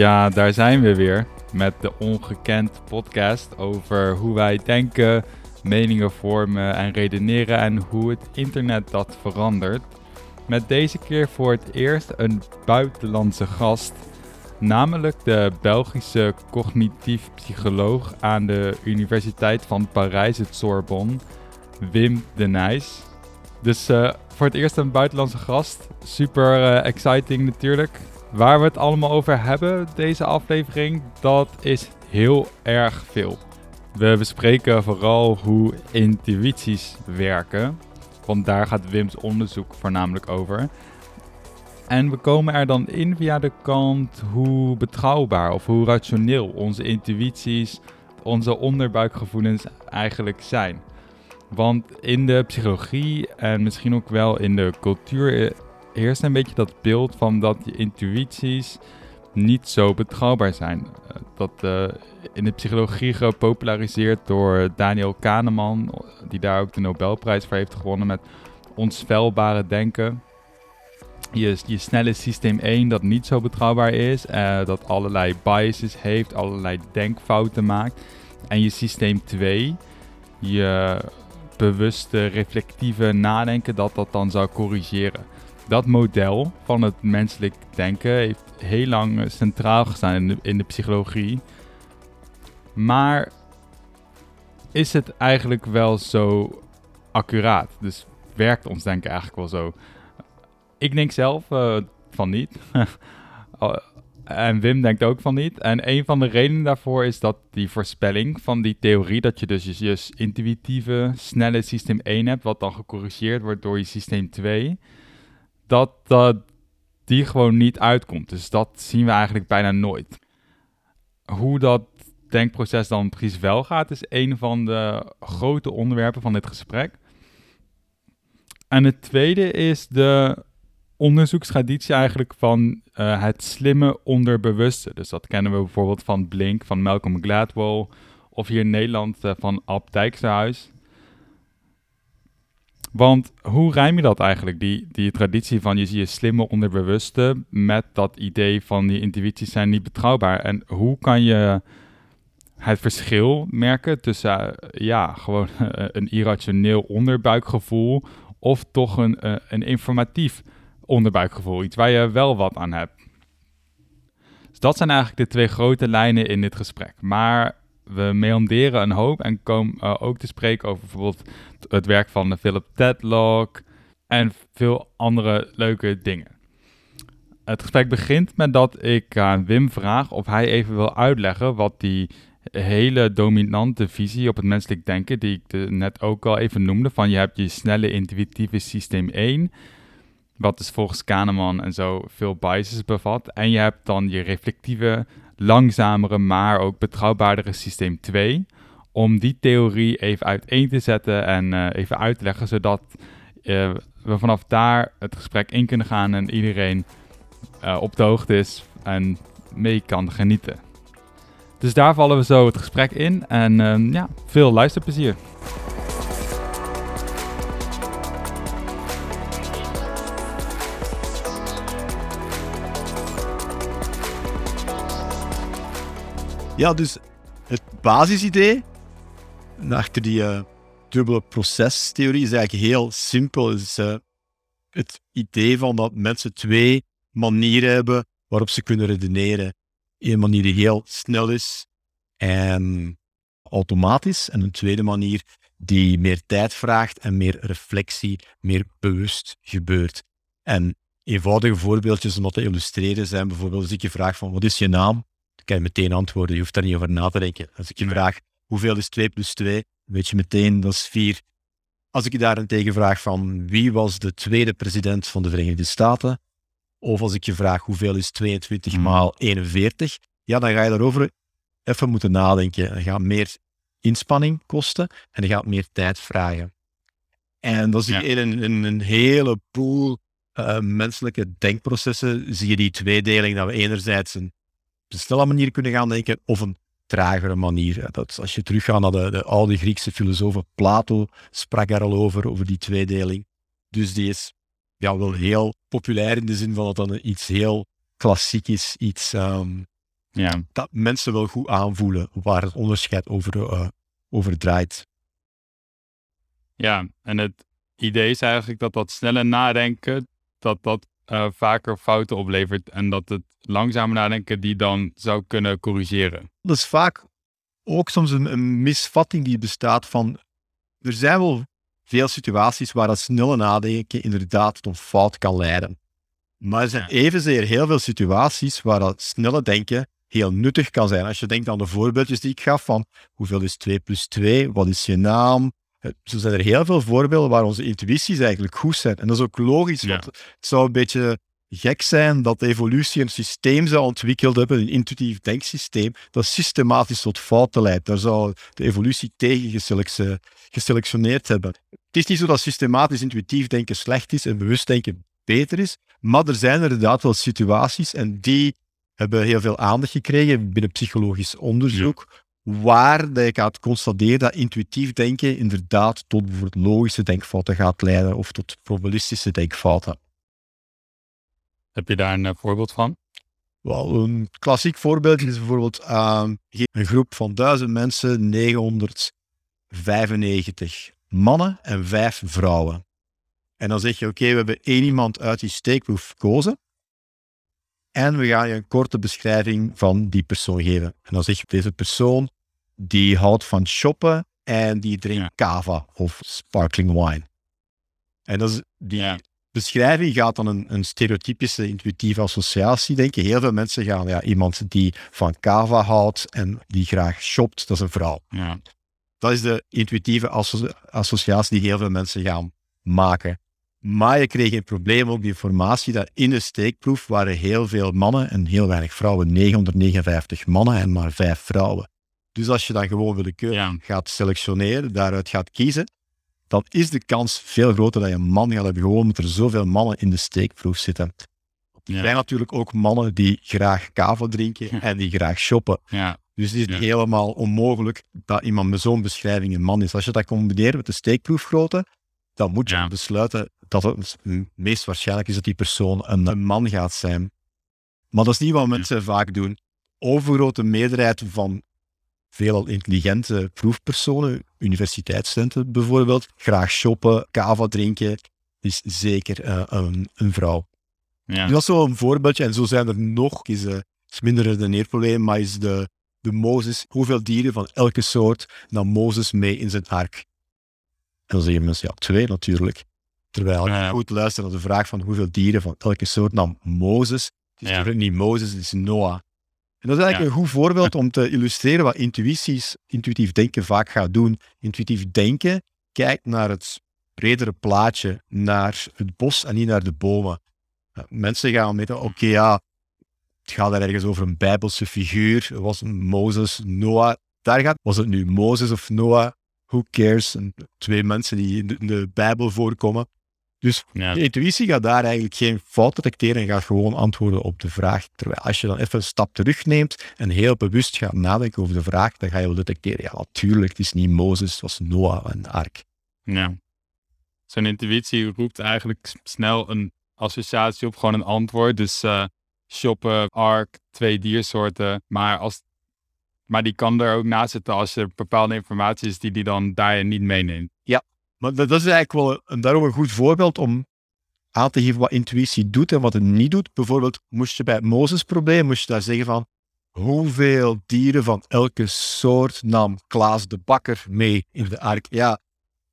Ja, daar zijn we weer met de Ongekend podcast over hoe wij denken, meningen vormen en redeneren en hoe het internet dat verandert. Met deze keer voor het eerst een buitenlandse gast, namelijk de Belgische cognitief psycholoog aan de Universiteit van Parijs, het Sorbonne, Wim de Nijs. Dus eh, voor het eerst een buitenlandse gast. Super eh, exciting natuurlijk. Waar we het allemaal over hebben, deze aflevering, dat is heel erg veel. We bespreken vooral hoe intuïties werken, want daar gaat Wim's onderzoek voornamelijk over. En we komen er dan in via de kant hoe betrouwbaar of hoe rationeel onze intuïties, onze onderbuikgevoelens eigenlijk zijn. Want in de psychologie en misschien ook wel in de cultuur heerst een beetje dat beeld van dat je intuïties niet zo betrouwbaar zijn. Eh, dat uh, in de psychologie gepopulariseerd door Daniel Kahneman, die daar ook de Nobelprijs voor heeft gewonnen met onsvelbare denken. Je, je snelle systeem 1 dat niet zo betrouwbaar is, uh, dat allerlei biases heeft, allerlei denkfouten maakt. En je systeem 2, je bewuste, reflectieve nadenken, dat dat dan zou corrigeren dat model van het menselijk denken heeft heel lang centraal gestaan in de, psychologie. Maar is het eigenlijk wel zo accuraat? Dus werkt ons denken eigenlijk wel zo? Ik denk zelf uh, van niet. en Wim denkt ook van niet. En een van de redenen daarvoor is dat die voorspelling van die theorie, dat je dus je intuïtieve, snelle systeem 1 hebt, wat dan gecorrigeerd wordt door je systeem 2 dat, dat die gewoon niet uitkomt. Dus dat zien we eigenlijk bijna nooit. Hoe dat denkproces dan precies wel gaat, is een van de grote onderwerpen van dit gesprek. En het tweede is de onderzoekstraditie eigenlijk van uh, het slimme onderbewuste. Dus dat kennen we bijvoorbeeld van Blink, van Malcolm Gladwell, of hier in Nederland uh, van Ab. Want hoe rijm je dat eigenlijk, die, die traditie van je zie je slimme onderbewuste met dat idee van die intuïties zijn niet betrouwbaar? En hoe kan je het verschil merken tussen eh, ja, gewoon een irrationeel onderbuikgevoel of toch een, uh, een informatief onderbuikgevoel, iets waar je wel wat aan hebt? Dus dat zijn eigenlijk de twee grote lijnen in dit gesprek. Maar we meanderen een hoop en komen uh, ook te spreken over bijvoorbeeld het werk van Philip Tedlock en veel andere leuke dingen. Het gesprek begint met dat ik aan Wim vraag of hij even wil uitleggen wat die hele dominante visie op het menselijk denken, die ik net ook al even noemde, van je hebt je snelle intuïtieve systeem 1, wat dus volgens Kahneman en zo veel biases bevat, en je hebt dan je reflectieve langzamere, maar ook betrouwbaardere systeem 2. Om die theorie even uiteen te zetten en uh, even uit te leggen, zodat uh, we vanaf daar het gesprek in kunnen gaan en iedereen uh, op de hoogte is en mee kan genieten. Dus daar vallen we zo het gesprek in en ehm, ja, veel luisterplezier. Ja, dus het basisidee achter die uh, dubbele procestheorie is eigenlijk heel simpel. Is uh, het idee van dat mensen twee manieren hebben waarop ze kunnen redeneren. Eén manier die heel snel is en automatisch. En een tweede manier die meer tijd vraagt en meer reflectie, meer bewust gebeurt. En eenvoudige voorbeeldjes om dat te illustreren zijn bijvoorbeeld als ik je vraag van wat is je naam? Kan je meteen antwoorden. Je hoeft daar niet over na te denken. Als ik je vraag, hoeveel is 2 plus 2? Weet je meteen, dat is 4. Als ik je daarentegen vraag van wie was de tweede president van de Verenigde Staten? Of als ik je vraag hoeveel is 22 hmm. maal 41? Ja, dan ga je daarover even moeten nadenken. Je gaat meer inspanning kosten en je gaat meer tijd vragen. En dat zie je in een, een, hele pool uh, menselijke denkprocessen, zie je die tweedeling, dat we enerzijds een een snelle manier kunnen gaan denken of een tragere manier. Dat, als je teruggaat naar de, de oude Griekse filosoof Plato, sprak er al over, over die tweedeling. Dus die is ja, wel heel populair in de zin van dat dat iets heel klassiek is, iets, um, Ja. dat mensen wel goed aanvoelen waar het onderscheid over, eh, over draait. Ja, en het idee is eigenlijk dat dat snelle nadenken, dat dat eh, vaker fouten oplevert en dat het langzame nadenken die dan zou kunnen corrigeren. Dat is vaak ook soms een, een misvatting die bestaat van, er zijn wel veel situaties waar dat snelle nadenken inderdaad tot fout kan leiden. Maar er zijn evenzeer heel veel situaties waar dat snelle denken heel nuttig kan zijn. Als je denkt aan de voorbeeldjes die ik gaf van hoeveel is 2 plus 2, wat is je naam. Eh, Zo zijn er heel veel voorbeelden waar onze intuïties eigenlijk goed zijn. En dat is ook logisch, Ja. want het zou een beetje gek zijn dat de evolutie een systeem zou ontwikkeld hebben, een intuïtief denksysteem, dat systematisch tot fouten leidt. Daar zou de evolutie tegen geselec- geselectioneerd hebben. Het is niet zo dat systematisch intuïtief denken slecht is en bewust denken beter is, maar er zijn inderdaad wel situaties en die hebben heel veel aandacht gekregen binnen psychologisch onderzoek, waar dat je gaat constateren dat intuïtief denken inderdaad tot bijvoorbeeld logische denkfouten gaat leiden of tot probabilistische denkfouten. Heb je daar een eh, voorbeeld van? Wel, een klassiek voorbeeld is bijvoorbeeld ehm, een groep van duizend mensen, 995 mannen en vijf vrouwen. En dan zeg je, oké, we hebben één iemand uit die steekproef gekozen en we gaan je een korte beschrijving van die persoon geven. En dan zeg je, deze persoon die houdt van shoppen en die drinkt Ja. cava of sparkling wine. En dat is, die Ja. beschrijving gaat dan een, een stereotypische intuïtieve associatie denken. Heel veel mensen gaan, ja, iemand die van cava houdt en die graag shopt, dat is een vrouw. Ja. Dat is de intuïtieve asso- associatie die heel veel mensen gaan maken. Maar je kreeg een probleem, ook die informatie, dat in de steekproef waren heel veel mannen en heel weinig vrouwen. 959 mannen en maar vijf vrouwen. Dus als je dan gewoon willekeurig Ja. gaat selectioneren, daaruit gaat kiezen, dan is de kans veel groter dat je een man gaat hebben, gewoon omdat er zoveel mannen in de steekproef zitten. Er Ja. zijn natuurlijk ook mannen die graag kava drinken en die graag shoppen. Ja. Dus het is helemaal onmogelijk dat iemand met zo'n beschrijving een man is. Als je dat combineert met de steekproefgrootte, dan moet je besluiten dat het meest waarschijnlijk is dat die persoon een, een man gaat zijn. Maar dat is niet wat mensen vaak doen. Overgrote meerderheid van veelal intelligente proefpersonen, universiteitsstudenten bijvoorbeeld, graag shoppen, kava drinken, is zeker eh, een, een vrouw. Ja. Dat is zo'n voorbeeldje, en zo zijn er nog. Is, eh, is minder een redeneerprobleem, maar is de, de Mozes, hoeveel dieren van elke soort nam Mozes mee in zijn ark? En dan zeggen mensen, ja, twee natuurlijk. Terwijl Ja. goed luistert naar de vraag van hoeveel dieren van elke soort nam Mozes, het is natuurlijk niet Mozes, het is Noah. En dat is eigenlijk een goed voorbeeld om te illustreren wat intuïties, intuïtief denken vaak gaat doen. Intuïtief denken kijkt naar het bredere plaatje, naar het bos en niet naar de bomen. Mensen gaan met, oké, ja, het gaat er ergens over een bijbelse figuur. Was Mozes, Noah. Daar gaat, was het nu Mozes of Noah? Who cares? En twee mensen die in de, in de Bijbel voorkomen. Dus Ja. de intuïtie gaat daar eigenlijk geen fout detecteren en gaat gewoon antwoorden op de vraag. Terwijl als je dan even een stap terugneemt en heel bewust gaat nadenken over de vraag, dan ga je wel detecteren, ja natuurlijk, het is niet Mozes, het was Noah en Ark. Ja. Zo'n intuïtie roept eigenlijk snel een associatie op, gewoon een antwoord. Dus eh, shoppen, ark, twee diersoorten. Maar, als, maar die kan er ook naast zitten als er bepaalde informatie is die die dan daarin niet meeneemt. Maar dat dat is eigenlijk wel een, daarom een goed voorbeeld om aan te geven wat intuïtie doet en wat het niet doet. Bijvoorbeeld, moest je bij het Mozes-probleem, moest je daar zeggen van hoeveel dieren van elke soort nam Klaas de Bakker mee in de ark? Ja,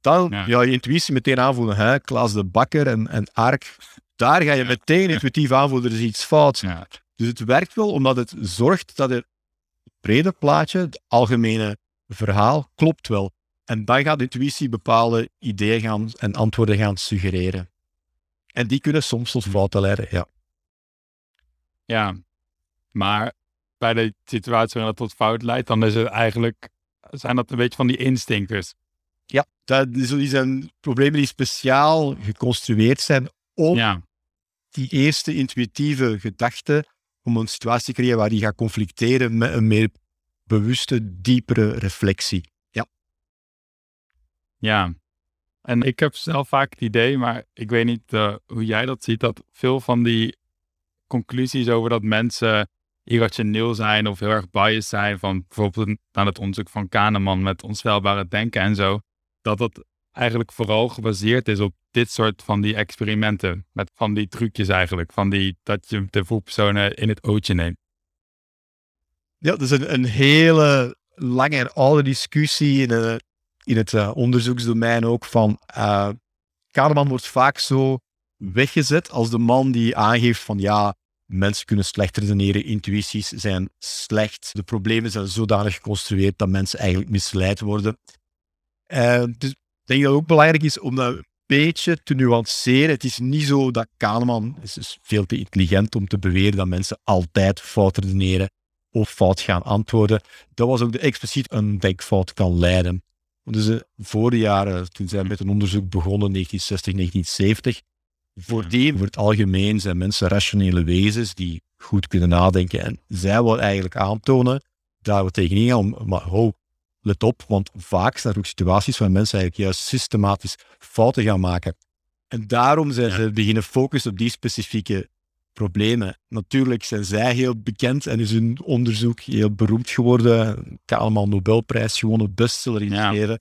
dan Ja. ja. je intuïtie meteen aanvoelen, hè? Klaas de Bakker en, en ark. Daar ga je meteen intuïtief aanvoelen, er is iets fout. Ja. Dus het werkt wel omdat het zorgt dat het brede plaatje, het algemene verhaal, klopt wel. En dan gaat de intuïtie bepaalde ideeën gaan en antwoorden gaan suggereren. En die kunnen soms tot fouten leiden, ja. ja. Maar bij de situatie waarin dat tot fout leidt, dan is het eigenlijk, zijn dat een beetje van die instinctors. Ja, dat, die zijn problemen die speciaal geconstrueerd zijn om Ja. die eerste intuïtieve gedachte, om een situatie te creëren waar die gaat conflicteren met een meer bewuste, diepere reflectie. Ja. En ik heb zelf vaak het idee, maar ik weet niet eh, hoe jij dat ziet, dat veel van die conclusies over dat mensen irrationeel zijn of heel erg biased zijn van bijvoorbeeld aan het onderzoek van Kahneman met onsvelbare denken en zo, dat dat eigenlijk vooral gebaseerd is op dit soort van die experimenten, met van die trucjes eigenlijk, van die dat je de voelpersonen in het ootje neemt. Ja, dat is een, een hele lange en oude discussie in, in het uh, onderzoeksdomein ook van uh, Kahneman wordt vaak zo weggezet als de man die aangeeft van ja, mensen kunnen slecht redeneren, intuïties zijn slecht, de problemen zijn zodanig geconstrueerd dat mensen eigenlijk misleid worden. dus ik denk dat het ook belangrijk is om dat een beetje te nuanceren. Het is niet zo dat Kahneman is veel te intelligent om te beweren dat mensen altijd fout redeneren of fout gaan antwoorden. Dat was ook de expliciet een denkfout kan leiden. Dus voor de jaren, toen zijn met een onderzoek begonnen, 1960, 1970, voordien, voor het algemeen, zijn mensen rationele wezens die goed kunnen nadenken. En zij willen eigenlijk aantonen dat we tegenin gaan, maar ho, let op, want vaak zijn er ook situaties waar mensen eigenlijk juist systematisch fouten gaan maken. En daarom zijn ze beginnen focussen op die specifieke problemen. Natuurlijk zijn zij heel bekend en is hun onderzoek heel beroemd geworden. Ik allemaal Nobelprijs gewonnen, bestseller in ja.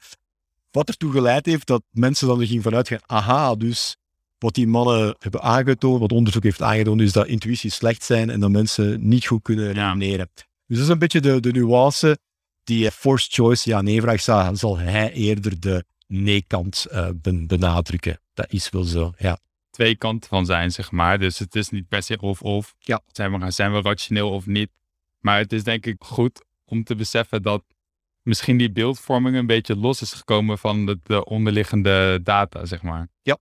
Wat ertoe geleid heeft dat mensen dan er gingen vanuit gaan, aha, dus wat die mannen hebben aangetoond, wat onderzoek heeft aangetoond, is dat intuïties slecht zijn en dat mensen niet goed kunnen redeneren. Dus dat is een beetje de, de nuance die forced choice ja-nee-vraag zal hij eerder de nee-kant uh, benadrukken. Dat is wel zo, ja. Twee kanten van zijn, zeg maar. Dus het is niet per se of-of. Ja. Zijn, we, zijn we rationeel of niet? Maar het is denk ik goed om te beseffen dat misschien die beeldvorming een beetje los is gekomen van de, de onderliggende data, zeg maar. Ja,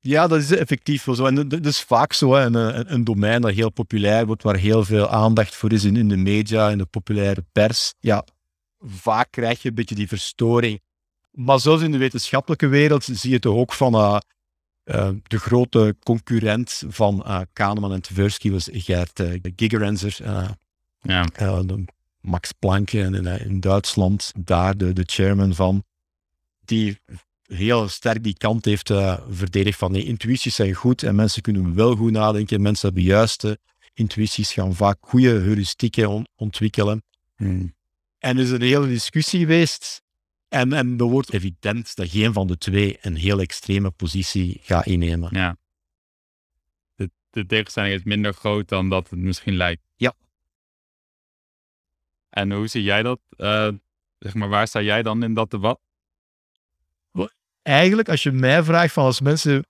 ja, dat is effectief wel zo. En dat is vaak zo, hè. Een, een, domein dat heel populair wordt, waar heel veel aandacht voor is in, in de media, in de populaire pers. Ja, vaak krijg je een beetje die verstoring. Maar zoals in de wetenschappelijke wereld zie je toch ook van uh, uh, de grote concurrent van uh, Kahneman en Tversky was Gert uh, Gigerenzer. ja. Max Planck in, in, Duitsland, daar de, de chairman van. Die heel sterk die kant heeft verdedigd van nee, intuïties zijn goed en mensen kunnen wel goed nadenken. Mensen hebben juiste intuïties, gaan vaak goede heuristieken ontwikkelen. Hmm. En er is een hele discussie geweest. En, en er wordt evident dat geen van de twee een heel extreme positie gaat innemen. Ja. De, de tegenstelling is minder groot dan dat het misschien lijkt. Ja. En hoe zie jij dat? Uh, zeg maar, waar sta jij dan in dat debat? Eigenlijk, als je mij vraagt van als mensen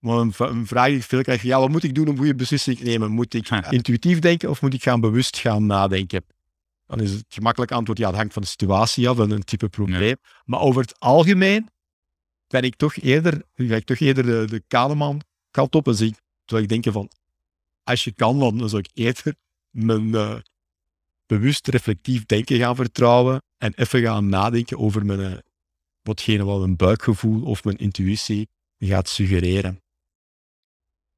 een, een vraag die ik veel krijg, ja, wat moet ik doen om goede beslissingen te nemen? Moet ik intuïtief denken of moet ik gaan bewust gaan nadenken? Dan is het gemakkelijk antwoord, ja, dat hangt van de situatie af en een type probleem. Maar over het algemeen ben ik toch eerder, ga ik toch eerder de, de Kahneman kant op en zie terwijl ik denk van, als je kan, dan zou ik eerder mijn uh, bewust reflectief denken gaan vertrouwen en even gaan nadenken over mijn, uh, watgene wat mijn buikgevoel of mijn intuïtie gaat suggereren.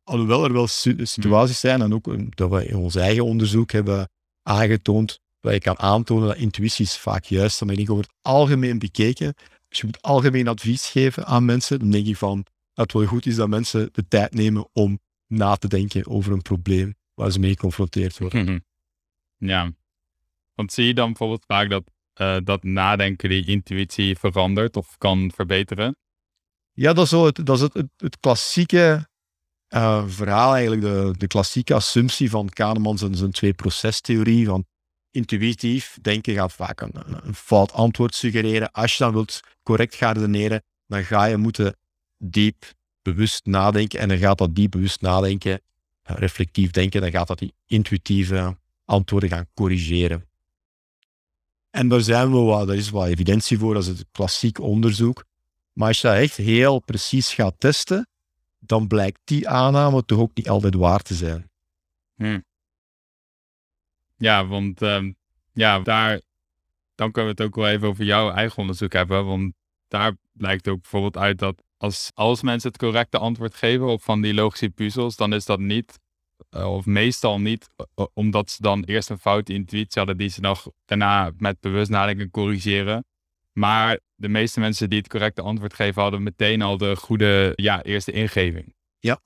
Alhoewel er wel situaties zijn, en ook eh, dat we in ons eigen onderzoek hebben aangetoond, waar je kan aantonen dat intuïties vaak juist zijn. Maar ik denk over het algemeen bekeken, als je moet algemeen advies geven aan mensen, dan denk ik van dat het wel goed is dat mensen de tijd nemen om na te denken over een probleem waar ze mee geconfronteerd worden. Mhm. Ja, want zie je dan bijvoorbeeld vaak dat, uh, dat nadenken die intuïtie verandert of kan verbeteren? Ja, dat is, zo het, dat is het, het, klassieke uh, verhaal, eigenlijk de, de klassieke assumptie van Kahneman zijn, zijn twee-procestheorie, van intuïtief denken gaat vaak een, fout antwoord suggereren. Als je dan wilt correct gaan redeneren, dan ga je moeten diep bewust nadenken. En dan gaat dat diep bewust nadenken, eh, reflectief denken, dan gaat dat die intuïtieve antwoorden gaan corrigeren. En daar zijn we wat, daar is wat evidentie voor, dat is het klassiek onderzoek. Maar als je dat echt heel precies gaat testen, dan blijkt die aanname toch ook niet altijd waar te zijn. Hmm. Ja, want um, ja, daar, dan kunnen we het ook wel even over jouw eigen onderzoek hebben. Want daar blijkt ook bijvoorbeeld uit dat als, als mensen het correcte antwoord geven op van die logische puzzels, dan is dat niet, uh, of meestal niet, omdat ze dan eerst een foute intuïtie hadden die ze nog daarna met bewust nadenken corrigeren. Maar de meeste mensen die het correcte antwoord geven, hadden meteen al de goede ja, eerste ingeving. Ja,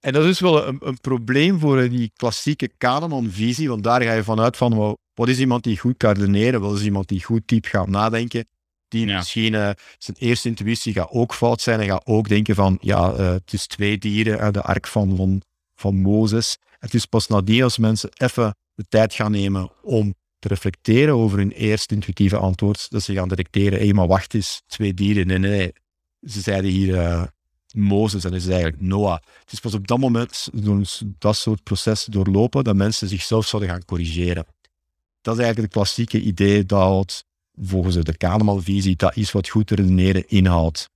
En dat is wel een, een probleem voor die klassieke Kahneman-visie, want daar ga je vanuit van, wat is iemand die goed kan redeneren, wat is iemand die goed diep gaat nadenken, die misschien uh, zijn eerste intuïtie gaat ook fout zijn en gaat ook denken van, ja, uh, het is twee dieren uit de ark van, van, van Mozes. Het is pas nadien als mensen even de tijd gaan nemen om te reflecteren over hun eerste intuïtieve antwoord, dat ze gaan detecteren, hé, hey, maar wacht eens, twee dieren, nee, nee, nee. Ze zeiden hier uh, Mozes en is eigenlijk Noah. Het is pas op dat moment, door dat soort processen doorlopen, dat mensen zichzelf zouden gaan corrigeren. Dat is eigenlijk het klassieke idee dat volgens de Kahneman-visie dat is wat goed te redeneren inhoudt.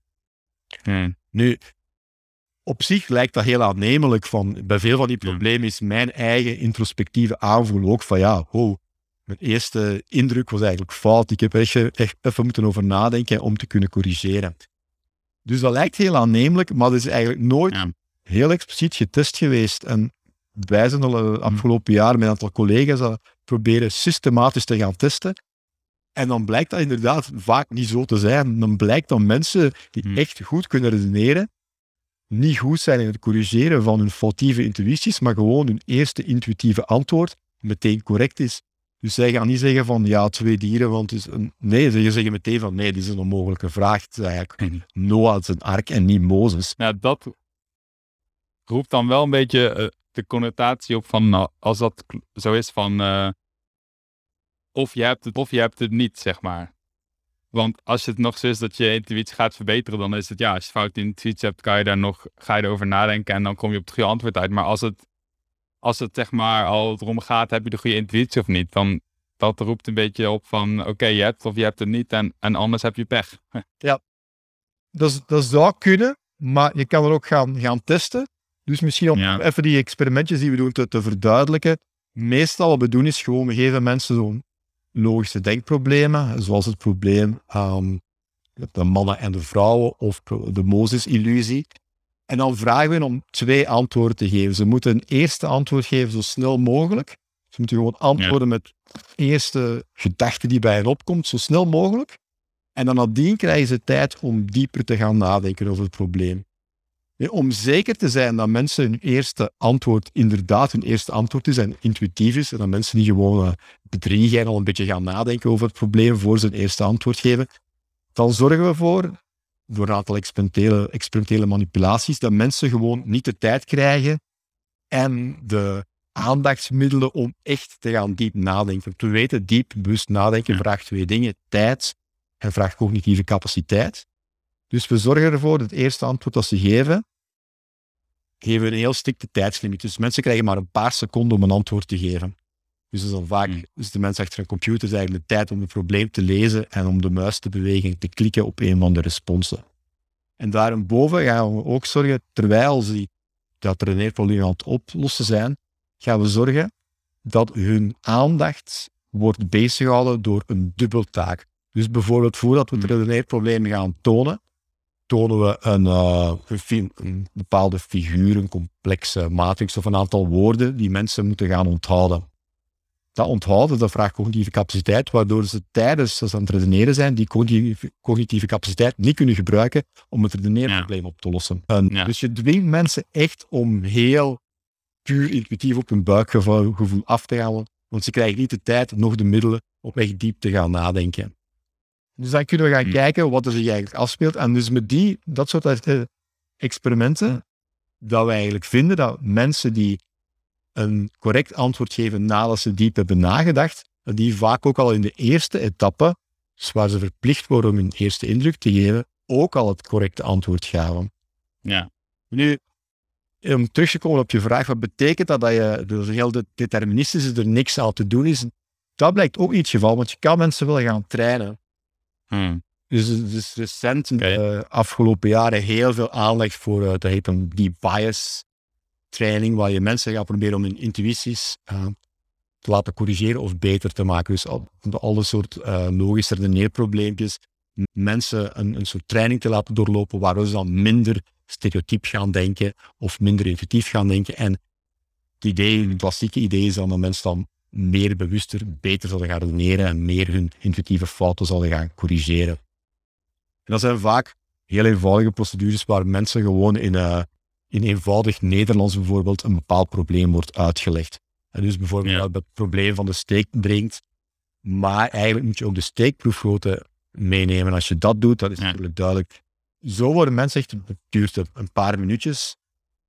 Hmm. Nu, op zich lijkt dat heel aannemelijk. Van, bij veel van die problemen is mijn eigen introspectieve aanvoel ook van ja, oh, mijn eerste indruk was eigenlijk fout. Ik heb echt, echt even moeten over nadenken om te kunnen corrigeren. Dus dat lijkt heel aannemelijk, maar dat is eigenlijk nooit heel expliciet getest geweest. En wij zijn al de afgelopen jaar met een aantal collega's dat proberen systematisch te gaan testen. En dan blijkt dat inderdaad vaak niet zo te zijn. Dan blijkt dat mensen die hm. echt goed kunnen redeneren, niet goed zijn in het corrigeren van hun foutieve intuïties, maar gewoon hun eerste intuïtieve antwoord meteen correct is. Dus zij gaan niet zeggen van ja, twee dieren, want het is een... Nee, ze zeggen meteen van nee, dit is een onmogelijke vraag. Het is eigenlijk Noah zijn ark en niet Mozes. Ja, dat roept dan wel een beetje eh, de connotatie op van nou, als dat zo is van uh, of je hebt het of je hebt het niet, zeg maar. Want als het nog zo is dat je intuïtie gaat verbeteren, dan is het ja, als je fout intuïtie hebt, kan je daar nog, ga je erover nadenken en dan kom je op het goede antwoord uit. Maar als het, als het zeg maar al erom gaat, heb je de goede intuïtie of niet, dan dat roept een beetje op van oké, je hebt of je hebt het niet en, en anders heb je pech. Ja, dat, dat zou kunnen, maar je kan er ook gaan, gaan testen. Dus misschien om even die experimentjes die we doen te, te verduidelijken. Meestal wat we doen is gewoon, we geven mensen zo'n logische denkproblemen, zoals het probleem um, de mannen en de vrouwen of de Mozes-illusie. En dan vragen we hen om twee antwoorden te geven. Ze moeten een eerste antwoord geven zo snel mogelijk. Ze moeten gewoon antwoorden met de eerste gedachte die bij hen opkomt, zo snel mogelijk. En dan nadien krijgen ze tijd om dieper te gaan nadenken over het probleem. Om zeker te zijn dat mensen hun eerste antwoord inderdaad hun eerste antwoord is en intuïtief is, en dat mensen niet gewoon uh, bedriegen al een beetje gaan nadenken over het probleem voor ze een eerste antwoord geven, dan zorgen we ervoor, door een aantal experimentele, experimentele manipulaties, dat mensen gewoon niet de tijd krijgen en de aandachtsmiddelen om echt te gaan diep nadenken. We weten, diep bewust nadenken vraagt twee dingen. Tijd en vraagt cognitieve capaciteit. Dus we zorgen ervoor dat het eerste antwoord dat ze geven, geven we een heel strikte tijdslimiet. Dus mensen krijgen maar een paar seconden om een antwoord te geven. Dus dat is dan vaak mm. dus de mensen achter een computer dus eigenlijk de tijd om het probleem te lezen en om de muis te bewegen, te klikken op een van de responsen. En daarboven gaan we ook zorgen, terwijl ze dat redeneerprobleem aan het oplossen zijn, gaan we zorgen dat hun aandacht wordt beziggehouden door een dubbeltaak. Dus bijvoorbeeld voordat we het mm. redeneerprobleem gaan tonen, tonen we een, uh, een, bepaalde figuur, een complexe matrix of een aantal woorden die mensen moeten gaan onthouden. Dat onthouden, dat vraagt cognitieve capaciteit, waardoor ze tijdens dat ze aan het redeneren zijn, die cognitieve, capaciteit niet kunnen gebruiken om het redeneerprobleem op te lossen. Dus je dwingt mensen echt om heel puur intuïtief op hun buikgevoel af te gaan, want ze krijgen niet de tijd, nog de middelen om echt diep te gaan nadenken. Dus dan kunnen we gaan hmm. kijken wat er zich eigenlijk afspeelt. En dus met die, dat soort eh, experimenten, dat we eigenlijk vinden dat mensen die een correct antwoord geven nadat ze diep hebben nagedacht, dat die vaak ook al in de eerste etappe, dus waar ze verplicht worden om hun eerste indruk te geven, ook al het correcte antwoord gaven. Ja. Nu, om terug te komen op je vraag, wat betekent dat dat je dus heel deterministisch is, er niks aan te doen is? Dat blijkt ook niet het geval, want je kan mensen wel gaan trainen. Hmm. Dus, dus recent, okay. uh, afgelopen jaren, heel veel aandacht voor, uh, dat heet een deep bias training, waar je mensen gaat proberen om hun intuïties uh, te laten corrigeren of beter te maken. Dus al, alle soort logische redeneerprobleempjes, mensen een, een soort training te laten doorlopen, waar ze dan minder stereotyp gaan denken of minder intuïtief gaan denken. En het idee, het klassieke idee is dan dat mensen dan meer bewuster, beter zullen gaan redeneren en meer hun intuïtieve fouten zullen gaan corrigeren. En dat zijn vaak heel eenvoudige procedures waar mensen gewoon in, uh, in eenvoudig Nederlands bijvoorbeeld een bepaald probleem wordt uitgelegd. En dus bijvoorbeeld Ja. dat het probleem van de steek brengt, maar eigenlijk moet je ook de steekproefgrootte meenemen. Als je dat doet, dan is Ja. natuurlijk duidelijk. Zo worden mensen echt, het duurt een paar minuutjes,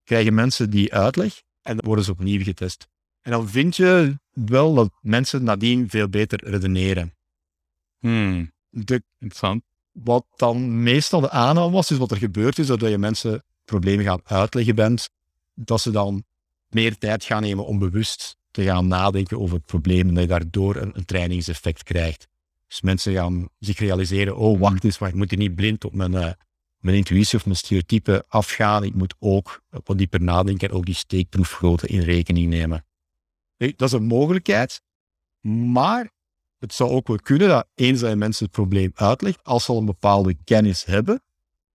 krijgen mensen die uitleg en dan worden ze opnieuw getest. En dan vind je wel dat mensen nadien veel beter redeneren. Hmm, De interessant. wat dan meestal de aanname was, is wat er gebeurt is, doordat je mensen problemen gaat uitleggen bent, dat ze dan meer tijd gaan nemen om bewust te gaan nadenken over het probleem en dat je daardoor een, een trainingseffect krijgt. Dus mensen gaan zich realiseren, oh wacht eens, ik moet hier niet blind op mijn, eh, mijn intuïtie of mijn stereotypen afgaan. Ik moet ook wat dieper nadenken en ook die steekproefgrootte in rekening nemen. Dat is een mogelijkheid, maar het zou ook wel kunnen dat eens dat je mensen het probleem uitlegt, als ze al een bepaalde kennis hebben,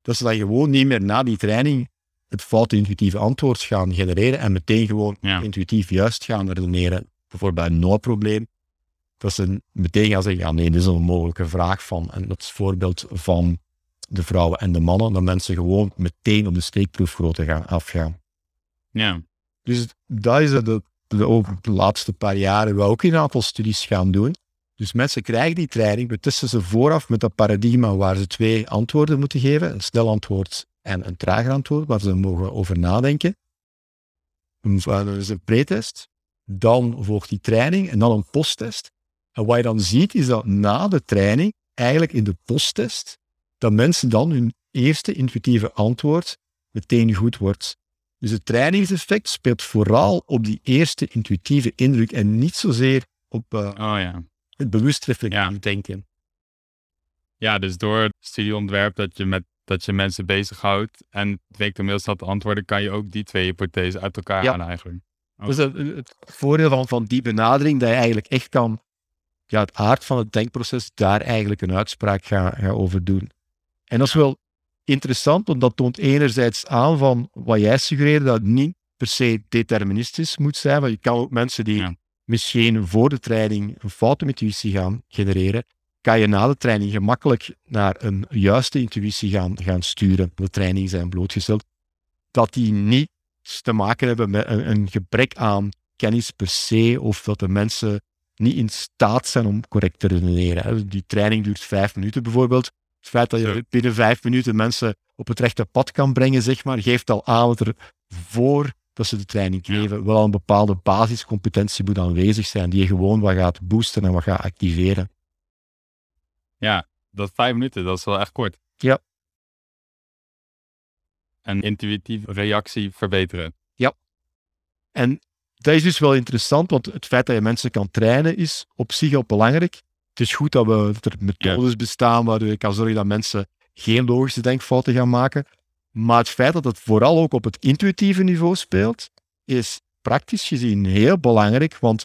dat ze dan gewoon niet meer na die training het foute intuïtieve antwoord gaan genereren en meteen gewoon Ja. intuïtief juist gaan redeneren. Bijvoorbeeld bij een no-probleem, dat ze meteen gaan zeggen, ja nee, dit is een onmogelijke vraag van. En dat is het voorbeeld van de vrouwen en de mannen, dat mensen gewoon meteen op de steekproefgrootte gaan afgaan. Ja. Dus dat is het de, de, over de laatste paar jaren we ook in een aantal studies gaan doen. Dus mensen krijgen die training, we testen ze vooraf met dat paradigma waar ze twee antwoorden moeten geven, een snel antwoord en een trager antwoord, waar ze mogen over nadenken. Een- Dat is een pretest, dan volgt die training en dan een posttest. En wat je dan ziet, is dat na de training, eigenlijk in de posttest, dat mensen dan hun eerste intuïtieve antwoord meteen goed wordt. Dus het trainingseffect speelt vooral op die eerste intuïtieve indruk en niet zozeer op eh, Oh ja. Het bewust reflectief Ja. denken. Ja, dus door het studieontwerp dat je met dat je mensen bezighoudt en het weet heel snel te antwoorden, kan je ook die twee hypothesen uit elkaar Ja. halen eigenlijk. Oh. Dus het, het voordeel van, van die benadering, dat je eigenlijk echt kan, ja, het aard van het denkproces, daar eigenlijk een uitspraak gaat ga over doen. En dat is wel interessant, want dat toont enerzijds aan van wat jij suggereerde, dat het niet per se deterministisch moet zijn, want je kan ook mensen die Ja. Misschien voor de training een foute intuïtie gaan genereren, kan je na de training gemakkelijk naar een juiste intuïtie gaan, gaan sturen. De training zijn blootgesteld. Dat die niet te maken hebben met een, een gebrek aan kennis per se, of dat de mensen niet in staat zijn om correct te redeneren. Die training duurt vijf minuten bijvoorbeeld. Het feit dat je binnen vijf minuten mensen op het rechte pad kan brengen, zeg maar, geeft al aan dat er voor dat ze de training Ja. geven, wel een bepaalde basiscompetentie moet aanwezig zijn, die je gewoon wat gaat boosten en wat gaat activeren. Ja, dat vijf minuten, dat is wel echt kort. Ja. En intuïtief reactie verbeteren. En dat is dus wel interessant, want het feit dat je mensen kan trainen is op zich al belangrijk. Het is goed dat, we, dat er methodes bestaan waardoor je kan zorgen dat mensen geen logische denkfouten gaan maken. Maar het feit dat het vooral ook op het intuïtieve niveau speelt, is praktisch gezien heel belangrijk. Want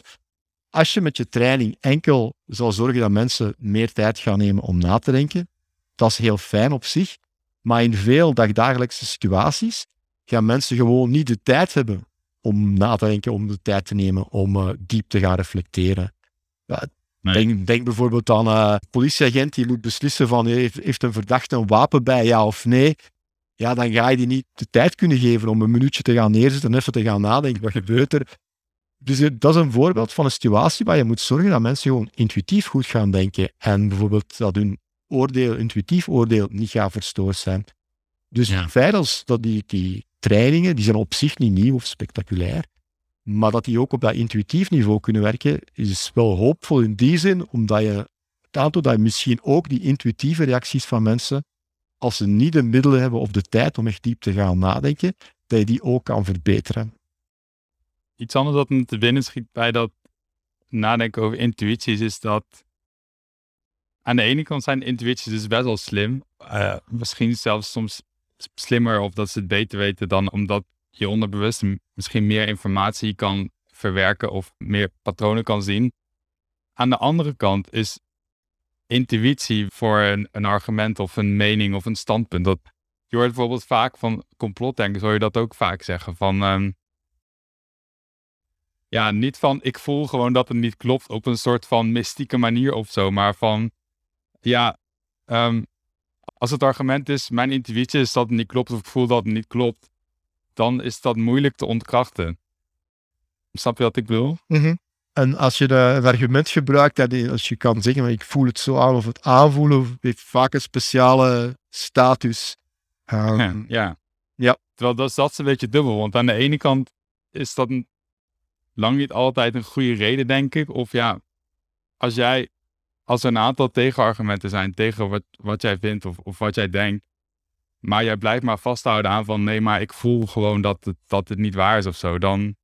als je met je training enkel zal zorgen dat mensen meer tijd gaan nemen om na te denken, dat is heel fijn op zich. Maar in veel dagdagelijkse situaties gaan mensen gewoon niet de tijd hebben om na te denken, om de tijd te nemen om eh, diep te gaan reflecteren. Ja, Nee. denk, denk bijvoorbeeld aan eh, een politieagent die moet beslissen van heeft, heeft een verdachte een wapen bij, ja of nee. Ja, dan ga je die niet de tijd kunnen geven om een minuutje te gaan neerzetten en even te gaan nadenken. Wat gebeurt er? Dus eh, dat is een voorbeeld van een situatie waar je moet zorgen dat mensen gewoon intuïtief goed gaan denken. En bijvoorbeeld dat hun oordeel, intuïtief oordeel, niet gaat verstoord zijn. Dus Ja. feit als dat die, die trainingen, die zijn op zich niet nieuw of spectaculair, maar dat die ook op dat intuïtief niveau kunnen werken, is wel hoopvol in die zin, omdat je het aantoont dat je misschien ook die intuïtieve reacties van mensen, als ze niet de middelen hebben of de tijd om echt diep te gaan nadenken, dat je die ook kan verbeteren. Iets anders dat me te binnen schiet bij dat nadenken over intuïties is dat aan de ene kant zijn intuïties dus best wel slim. Eh, misschien zelfs soms slimmer of dat ze het beter weten dan omdat je onderbewust misschien meer informatie kan verwerken of meer patronen kan zien. Aan de andere kant is intuïtie voor een, een argument of een mening of een standpunt. Dat, je hoort bijvoorbeeld vaak van complotdenkers, hoor je dat ook vaak zeggen. Van, ehm, ja, niet van ik voel gewoon dat het niet klopt op een soort van mystieke manier of zo, maar van ja, ehm, als het argument is, mijn intuïtie is dat het niet klopt of ik voel dat het niet klopt, dan is dat moeilijk te ontkrachten. Snap je wat ik bedoel? Mhm. En als je de, een argument gebruikt, dat als je kan zeggen, ik voel het zo aan of het aanvoelen, heeft vaak een speciale status. Um, ja, ja. ja. Terwijl dat, dat is een beetje dubbel, want aan de ene kant is dat een, lang niet altijd een goede reden, denk ik. Of ja, als jij, als er een aantal tegenargumenten zijn tegen wat, wat jij vindt of, of wat jij denkt, maar jij blijft maar vasthouden aan van nee, maar ik voel gewoon dat het, dat het niet waar is of zo, dan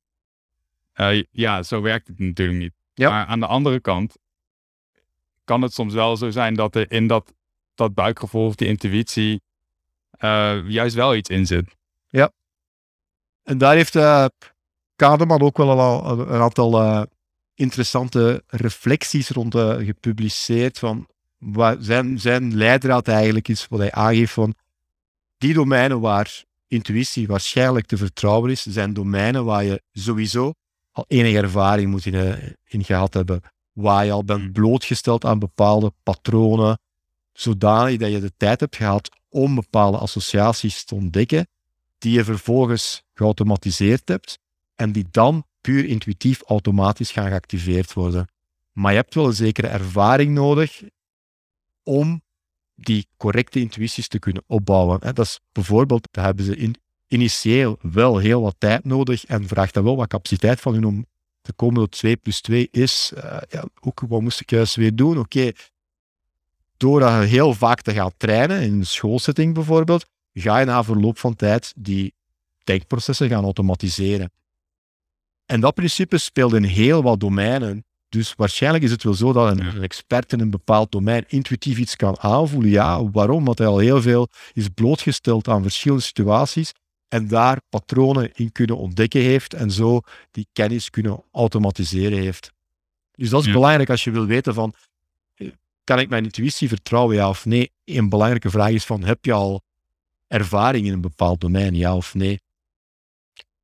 uh, ja, zo werkt het natuurlijk niet. Ja. Maar aan de andere kant kan het soms wel zo zijn dat er in dat, dat buikgevoel of die intuïtie uh, juist wel iets in zit. Ja. En daar heeft uh, Kademan ook wel al een aantal interessante reflecties rond gepubliceerd van wat zijn, zijn leidraad eigenlijk is, wat hij aangeeft van die domeinen waar intuïtie waarschijnlijk te vertrouwen is, zijn domeinen waar je sowieso al enige ervaring moet in, eh, in gehad hebben, waar je al bent hmm. blootgesteld aan bepaalde patronen, zodanig dat je de tijd hebt gehad om bepaalde associaties te ontdekken, die je vervolgens geautomatiseerd hebt en die dan puur intuïtief automatisch gaan geactiveerd worden. Maar je hebt wel een zekere ervaring nodig om die correcte intuïties te kunnen opbouwen. Dat is bijvoorbeeld, hebben ze in initieel wel heel wat tijd nodig en vraagt dan wel wat capaciteit van hun om te komen tot 2 plus 2 is, uh, ja, ook wat moest ik juist weer doen? Oké, okay. door heel vaak te gaan trainen, in een schoolsetting bijvoorbeeld, ga je na verloop van tijd die denkprocessen gaan automatiseren. En dat principe speelt in heel wat domeinen. Dus waarschijnlijk is het wel zo dat een, een, expert in een bepaald domein intuïtief iets kan aanvoelen. Ja, waarom? Omdat hij al heel veel is blootgesteld aan verschillende situaties en daar patronen in kunnen ontdekken heeft en zo die kennis kunnen automatiseren heeft. Dus dat is belangrijk als je wil weten van, eh, kan ik mijn intuïtie vertrouwen, ja of nee? Een belangrijke vraag is van, heb je al ervaring in een bepaald domein, ja of nee?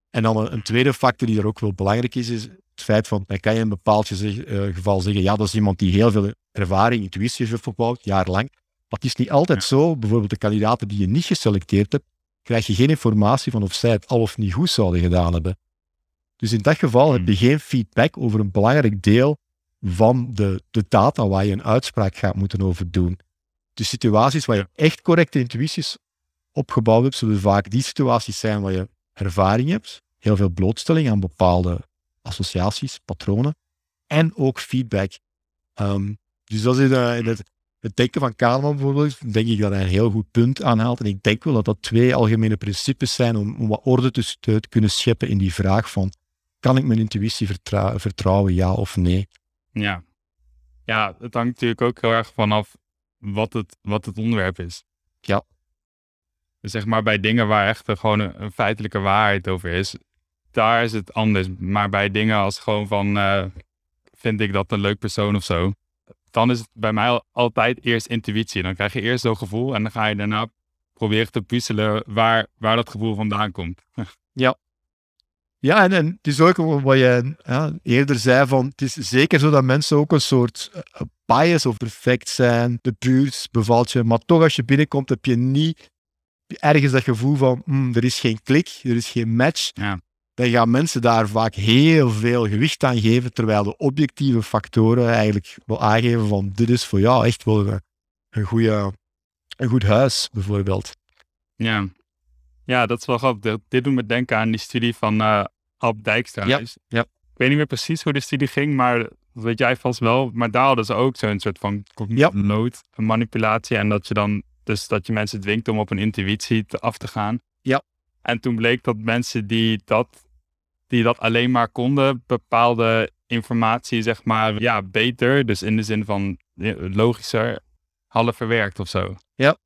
En dan een, tweede factor die er ook wel belangrijk is, is het feit van, dan kan je in een bepaald eh, geval zeggen, ja, dat is iemand die heel veel ervaring, intuïtie heeft opgebouwd, jarenlang. Maar het is niet altijd zo, bijvoorbeeld de kandidaten die je niet geselecteerd hebt, krijg je geen informatie van of zij het al of niet goed zouden gedaan hebben. Dus in dat geval heb je hmm. geen feedback over een belangrijk deel van de, de data waar je een uitspraak gaat moeten over doen. De situaties waar je echt correcte intuïties opgebouwd hebt, zullen vaak die situaties zijn waar je ervaring hebt, heel veel blootstelling aan bepaalde associaties, patronen, en ook feedback. Um, dus dat is in, in het het denken van Kahneman bijvoorbeeld, denk ik dat hij een heel goed punt aanhaalt. En ik denk wel dat dat twee algemene principes zijn om, om wat orde te, te, kunnen scheppen in die vraag van, kan ik mijn intuïtie vertrouwen, ja of nee? Ja. ja, het hangt natuurlijk ook heel erg vanaf wat het, wat het onderwerp is. Ja. Dus zeg maar bij dingen waar echt gewoon een, feitelijke waarheid over is, daar is het anders. Maar bij dingen als gewoon van, uh, vind ik dat een leuk persoon of zo, dan is het bij mij altijd eerst intuïtie. Dan krijg je eerst zo'n gevoel en dan ga je daarna proberen te puzzelen waar, waar dat gevoel vandaan komt. ja. Ja, en, en het is ook wat je ja, eerder zei, van het is zeker zo dat mensen ook een soort uh, bias of perfect zijn. De buurt bevalt je, maar toch als je binnenkomt heb je niet ergens dat gevoel van mm, er is geen klik, er is geen match. Ja dan gaan mensen daar vaak heel veel gewicht aan geven, terwijl de objectieve factoren eigenlijk wel aangeven van dit is voor jou echt wel een, een, goede, een goed huis, bijvoorbeeld. Ja. ja, dat is wel grappig. Dit doet me denken aan die studie van uh, Ab Dijkstra. Ja, ja. Ik weet niet meer precies hoe de studie ging, maar dat weet jij vast wel. Maar daar hadden ze ook zo'n soort van ja. nood, manipulatie. En dat je dan, dus dat je mensen dwingt om op een intuïtie te, af te gaan. Ja. En toen bleek dat mensen die dat die dat alleen maar konden, bepaalde informatie, zeg maar, ja, beter, dus in de zin van logischer, hadden verwerkt of zo. Ja,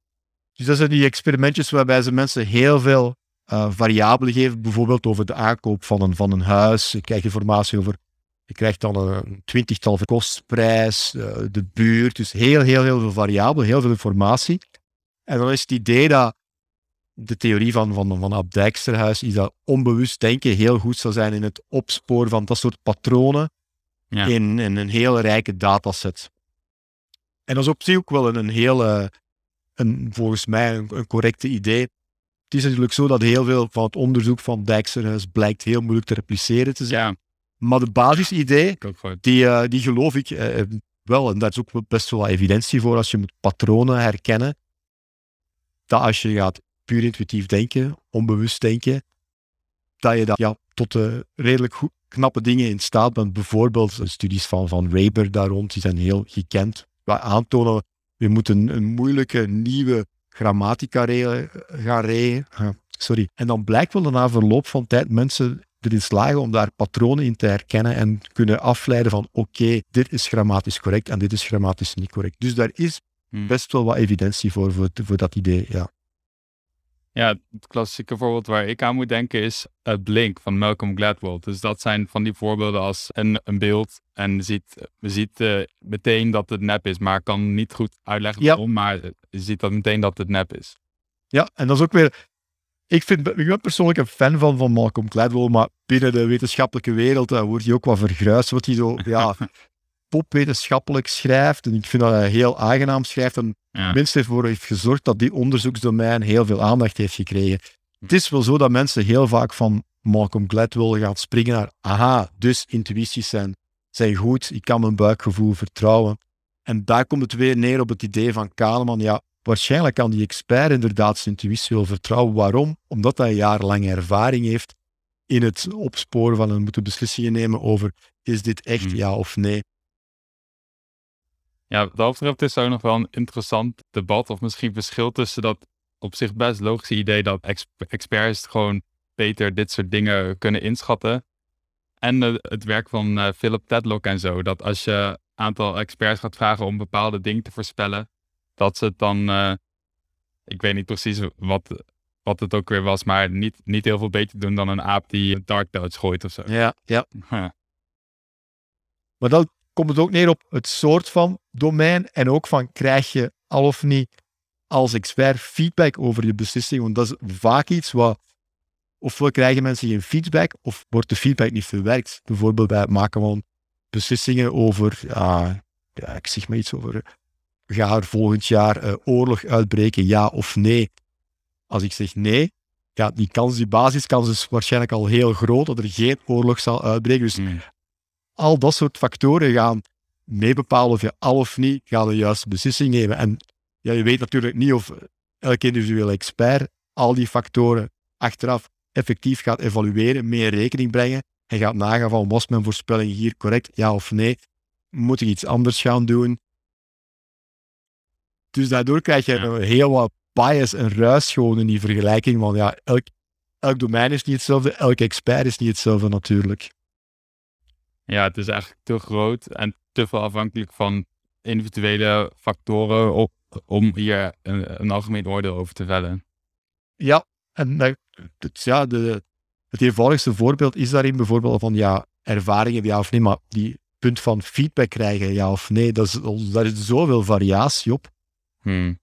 dus dat zijn die experimentjes waarbij ze mensen heel veel uh, variabelen geven, bijvoorbeeld over de aankoop van een, van een huis. Je krijgt informatie over, je krijgt dan een twintigtal kostprijs, uh, de buurt, dus heel, heel, heel veel variabelen, heel veel informatie. En dan is het idee dat de theorie van, van, van Ab Dijksterhuis is dat onbewust denken heel goed zou zijn in het opsporen van dat soort patronen ja. in, in, een hele rijke dataset. En dat is op zich ook wel een, een hele, een, volgens mij een, een correcte idee. Het is natuurlijk zo dat heel veel van het onderzoek van Dijksterhuis blijkt heel moeilijk te repliceren te zijn. Ja, Maar de basisidee, die, eh, die geloof ik eh, wel, en daar is ook best wel wat evidentie voor als je moet patronen herkennen, dat als je gaat puur intuïtief denken, onbewust denken, dat je dat, ja, tot eh, redelijk goed, knappe dingen in staat bent. Bijvoorbeeld studies van, van Raber daar rond, die zijn heel gekend. Waar aantonen, we moeten een moeilijke nieuwe grammatica gaan ah, sorry. En dan blijkt wel dat na verloop van tijd mensen erin slagen om daar patronen in te herkennen en kunnen afleiden van oké, dit is grammatisch correct en dit is grammatisch niet correct. Dus daar is Hm. best wel wat evidentie voor, voor, voor dat idee, ja. Ja, het klassieke voorbeeld waar ik aan moet denken is uh, Blink van Malcolm Gladwell. Dus dat zijn van die voorbeelden als een, een beeld en je ziet, je ziet eh, meteen dat het nep is, maar kan niet goed uitleggen Ja. waarom, maar je ziet dat meteen dat het nep is. Ja, en dat is ook weer... Ik, vind, ik ben persoonlijk een fan van, van Malcolm Gladwell, maar binnen de wetenschappelijke wereld eh, wordt hij ook wat vergruisd. Wat hij zo ja, popwetenschappelijk schrijft. En ik vind dat hij heel aangenaam schrijft. En Ja. minstens ervoor heeft gezorgd dat die onderzoeksdomein heel veel aandacht heeft gekregen. Het is wel zo dat mensen heel vaak van Malcolm Gladwell gaan springen naar aha, dus intuïties zijn, zijn goed, ik kan mijn buikgevoel vertrouwen. En daar komt het weer neer op het idee van Kahneman, ja, waarschijnlijk kan die expert inderdaad zijn intuïtie wel vertrouwen. Waarom? Omdat hij jarenlange ervaring heeft in het opsporen van en moeten beslissingen nemen over is dit echt Hmm. ja of nee. Ja, wat dat betreft is er ook nog wel een interessant debat of misschien verschil tussen dat op zich best logische idee dat ex- experts gewoon beter dit soort dingen kunnen inschatten. En het werk van eh, Philip Tedlock en zo. Dat als je een aantal experts gaat vragen om bepaalde dingen te voorspellen, dat ze het dan, eh, ik weet niet precies wat, wat het ook weer was, maar niet, niet heel veel beter doen dan een aap die een gooit of zo. Ja, ja. Ja. Maar dan komt het ook neer op het soort van domein en ook van krijg je al of niet als expert feedback over je beslissing. Want dat is vaak iets wat ofwel krijgen mensen geen feedback of wordt de feedback niet verwerkt. Bijvoorbeeld bij het maken van beslissingen over, ja, ik zeg maar iets over, ga er volgend jaar eh, oorlog uitbreken, ja of nee? Als ik zeg nee, ja, die kans, die basiskans is waarschijnlijk al heel groot dat er geen oorlog zal uitbreken. Dus. Al dat soort factoren gaan meebepalen of je al of niet gaat de juiste beslissing nemen. En ja, je weet natuurlijk niet of elke individuele expert al die factoren achteraf effectief gaat evalueren, mee in rekening brengen en gaat nagaan van was mijn voorspelling hier correct, ja of nee? Moet ik iets anders gaan doen? Dus daardoor krijg je Ja. heel wat bias en ruis gewoon in die vergelijking, want ja, elk, elk domein is niet hetzelfde, elke expert is niet hetzelfde natuurlijk. Ja, het is eigenlijk te groot en te veel afhankelijk van individuele factoren op, om hier een, een algemeen oordeel over te vellen. Ja, en het, ja, de, het eenvoudigste voorbeeld is daarin bijvoorbeeld van ja, ervaringen, ja of nee, maar die punt van feedback krijgen, ja of nee, dat is, daar is zoveel variatie op, Hmm.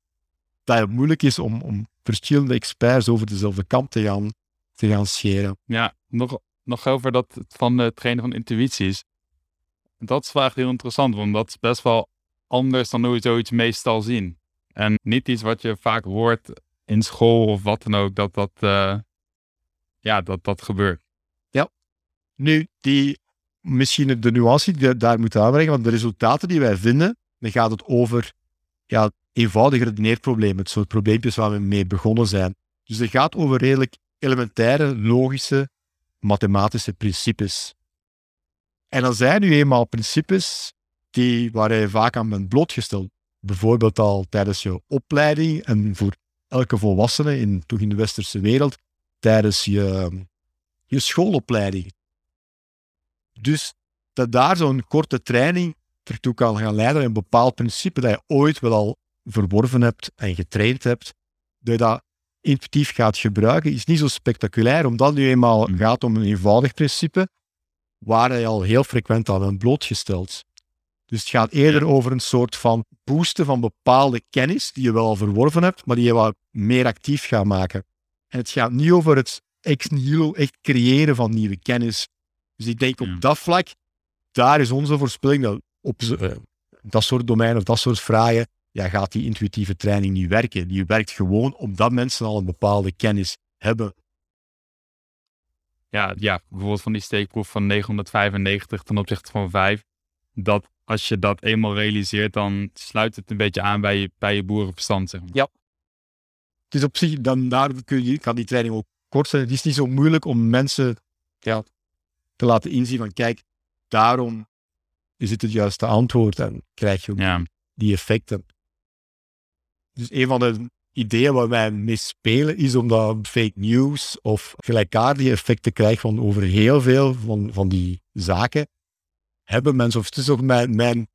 dat het moeilijk is om, om verschillende experts over dezelfde kamp te gaan, te gaan scheren. Ja, nog, nog over dat van het trainen van intuïties. Dat is echt heel interessant, want dat is best wel anders dan hoe we zoiets meestal zien. En niet iets wat je vaak hoort in school of wat dan ook, dat dat, eh, ja, dat, dat gebeurt. Nu, die, misschien de nuance die daar moet aanbrengen, want de resultaten die wij vinden, dan gaat het over ja, eenvoudige redeneerproblemen, het soort probleempjes waar we mee begonnen zijn. Dus het gaat over redelijk elementaire, logische, mathematische principes. En dan zijn nu eenmaal principes die, waar je vaak aan bent blootgesteld. Bijvoorbeeld al tijdens je opleiding en voor elke volwassene, in, toch in de westerse wereld, tijdens je, je schoolopleiding. Dus dat daar zo'n korte training ertoe kan gaan leiden, een bepaald principe dat je ooit wel al verworven hebt en getraind hebt, dat je dat intuïtief gaat gebruiken, is niet zo spectaculair, omdat het nu eenmaal Mm. gaat om een eenvoudig principe waar je al heel frequent aan bent blootgesteld. Dus het gaat eerder over een soort van boosten van bepaalde kennis die je wel al verworven hebt, maar die je wat meer actief gaat maken. En het gaat niet over het ex nihilo echt creëren van nieuwe kennis. Dus ik denk op dat vlak, daar is onze voorspelling dat op eh, dat soort domeinen of dat soort vragen, ja, gaat die intuïtieve training niet werken. Die werkt gewoon omdat mensen al een bepaalde kennis hebben. Ja, ja bijvoorbeeld van die steekproef van 995 ten opzichte van 5. Dat als je dat eenmaal realiseert, dan sluit het een beetje aan bij je, bij je boerenverstand. Zeg maar. Ja. Het is op zich, dan daar kun je, kan die training ook kort zijn. Het is niet zo moeilijk om mensen ja, te laten inzien van kijk, daarom is het het juiste antwoord en krijg je ook Ja, die effecten. Dus een van de ideeën waar wij mee spelen is om dat fake news of gelijkaardige effecten krijgen van over heel veel van, van die zaken. Hebben mensen, of het is ook mijn, mijn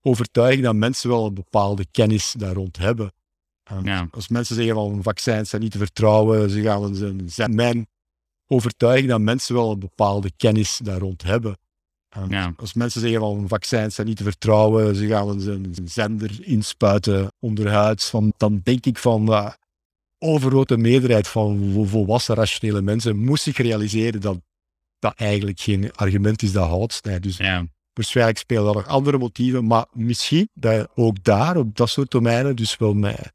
overtuiging dat mensen wel een bepaalde kennis daar rond hebben. Ja. Als mensen zeggen van vaccins zijn niet te vertrouwen, ze gaan, ze zijn mijn overtuiging dat mensen wel een bepaalde kennis daar rond hebben. Ja. Als mensen zeggen van vaccins zijn niet te vertrouwen, ze gaan een, zender inspuiten onderhuids, van, dan denk ik van de overgrote meerderheid van vo- volwassen rationele mensen moest zich realiseren dat dat eigenlijk geen argument is dat houdt. Nee, dus ja, waarschijnlijk spelen er nog andere motieven, maar misschien dat je ook daar, op dat soort domeinen, dus wel met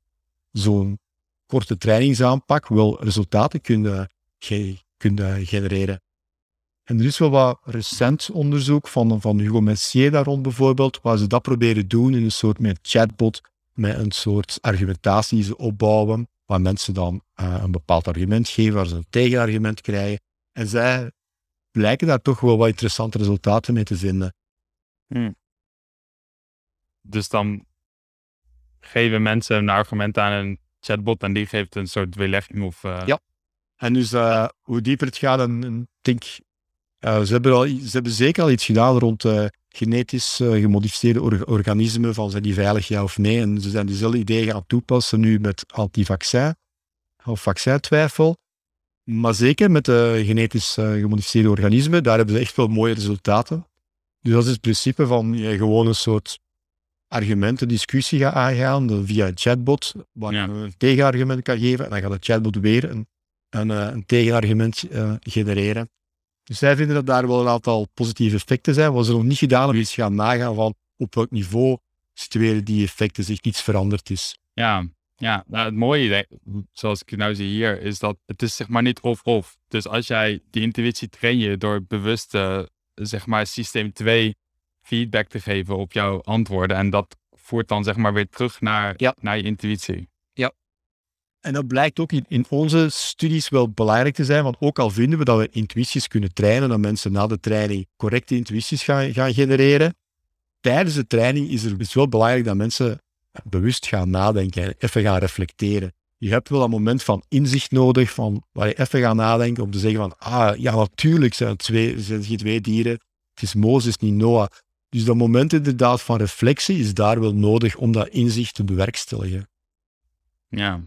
zo'n korte trainingsaanpak, wel resultaten kunnen, ge- kunnen genereren. En er is wel wat recent onderzoek van, van Hugo Messier daar rond bijvoorbeeld, waar ze dat proberen doen in een soort met chatbot, met een soort argumentatie die ze opbouwen, waar mensen dan eh, een bepaald argument geven, waar ze een tegenargument krijgen. En zij blijken daar toch wel wat interessante resultaten mee te vinden. dus dan geven mensen een argument aan een chatbot en die geeft een soort weerlegging of... eh, Ja. En dus eh, hoe dieper het gaat, en, en ik denk, eh, ze, hebben al, ze hebben zeker al iets gedaan rond eh, genetisch eh, gemodificeerde or- organismen, van zijn die veilig ja of nee. En ze zijn diezelfde ideeën gaan toepassen nu met antivaccin of vaccintwijfel. Maar zeker met de genetisch gemodificeerde organismen, daar hebben ze echt wel mooie resultaten. Dus dat is het principe van je gewoon een soort argumenten, discussie gaat aangaan via een chatbot, waar Ja. je een tegenargument kan geven en dan gaat de chatbot weer een, een, een tegenargument genereren. Dus zij vinden dat daar wel een aantal positieve effecten zijn. Wat ze nog niet gedaan hebben, is gaan nagaan van op welk niveau situeren die effecten zich iets veranderd is. Ja, ja. Nou, het mooie, zoals ik het nou zie hier, is dat het is zeg maar niet of-of. Dus als jij die intuïtie train je door bewust eh, zeg maar systeem 2 feedback te geven op jouw antwoorden en dat voert dan zeg maar weer terug naar, Ja. naar je intuïtie. En dat blijkt ook in, onze studies wel belangrijk te zijn, want ook al vinden we dat we intuïties kunnen trainen, dat mensen na de training correcte intuïties gaan, gaan genereren, tijdens de training is het wel belangrijk dat mensen bewust gaan nadenken en even gaan reflecteren. Je hebt wel een moment van inzicht nodig, van, waar je even gaat nadenken om te zeggen van, ah, ja, natuurlijk zijn het twee, zijn het twee dieren. Het is Mozes, niet Noah. Dus dat moment inderdaad van reflectie is daar wel nodig om dat inzicht te bewerkstelligen. Ja.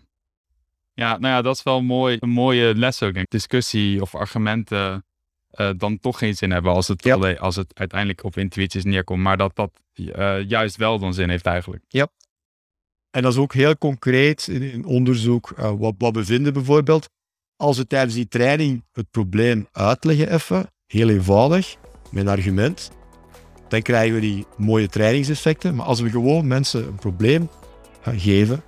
Ja, nou ja, dat is wel mooi, een mooie les ook. Denk ik. Discussie of argumenten eh, dan toch geen zin hebben als het, Ja. als het uiteindelijk op intuïties neerkomt. Maar dat dat eh, juist wel dan zin heeft eigenlijk. En dat is ook heel concreet in, in onderzoek. eh, wat, wat we vinden bijvoorbeeld, als we tijdens die training het probleem uitleggen even, heel eenvoudig, met een argument, dan krijgen we die mooie trainingseffecten. Maar als we gewoon mensen een probleem gaan geven,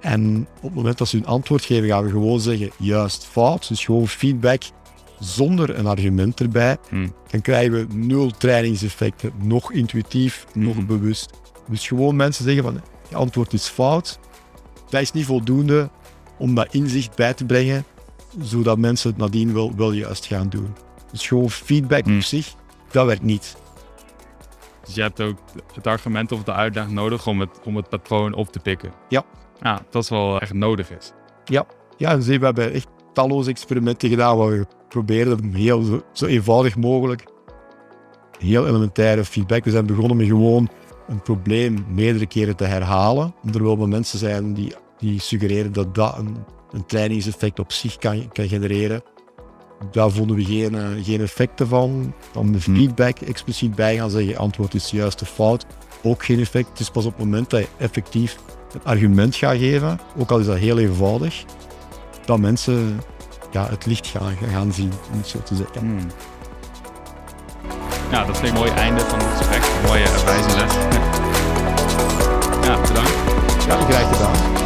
en op het moment dat ze hun antwoord geven, gaan we gewoon zeggen juist, fout, dus gewoon feedback zonder een argument erbij, Hm. dan krijgen we nul trainingseffecten, nog intuïtief, nog Mhm. bewust. Dus gewoon mensen zeggen van, je antwoord is fout. Dat is niet voldoende om dat inzicht bij te brengen, zodat mensen het nadien wel, wel juist gaan doen. Dus gewoon feedback Hmm. op zich, dat werkt niet. Dus je hebt ook het argument of de uitleg nodig om het, om het patroon op te pikken. Ja. Ja, dat is wel echt nodig is. Ja, en zie, we hebben echt talloze experimenten gedaan waar we proberen om heel zo, zo eenvoudig mogelijk heel elementaire feedback. We zijn begonnen met gewoon een probleem meerdere keren te herhalen. Er wel mensen zijn die, die suggereren dat dat een, een trainingseffect op zich kan, kan genereren. Daar vonden we geen, eh, geen effecten van. Dan de Hmm. feedback expliciet bij gaan zeggen, antwoord is juist of fout. Ook geen effect. Het is pas op het moment dat je effectief het argument ga geven, ook al is dat heel eenvoudig, dat mensen ja, het licht gaan, gaan zien, om het zo te zeggen. Hmm. Ja, dat is een mooi einde van het gesprek. Mooie wijze les. Ja, bedankt. Ja, graag gedaan.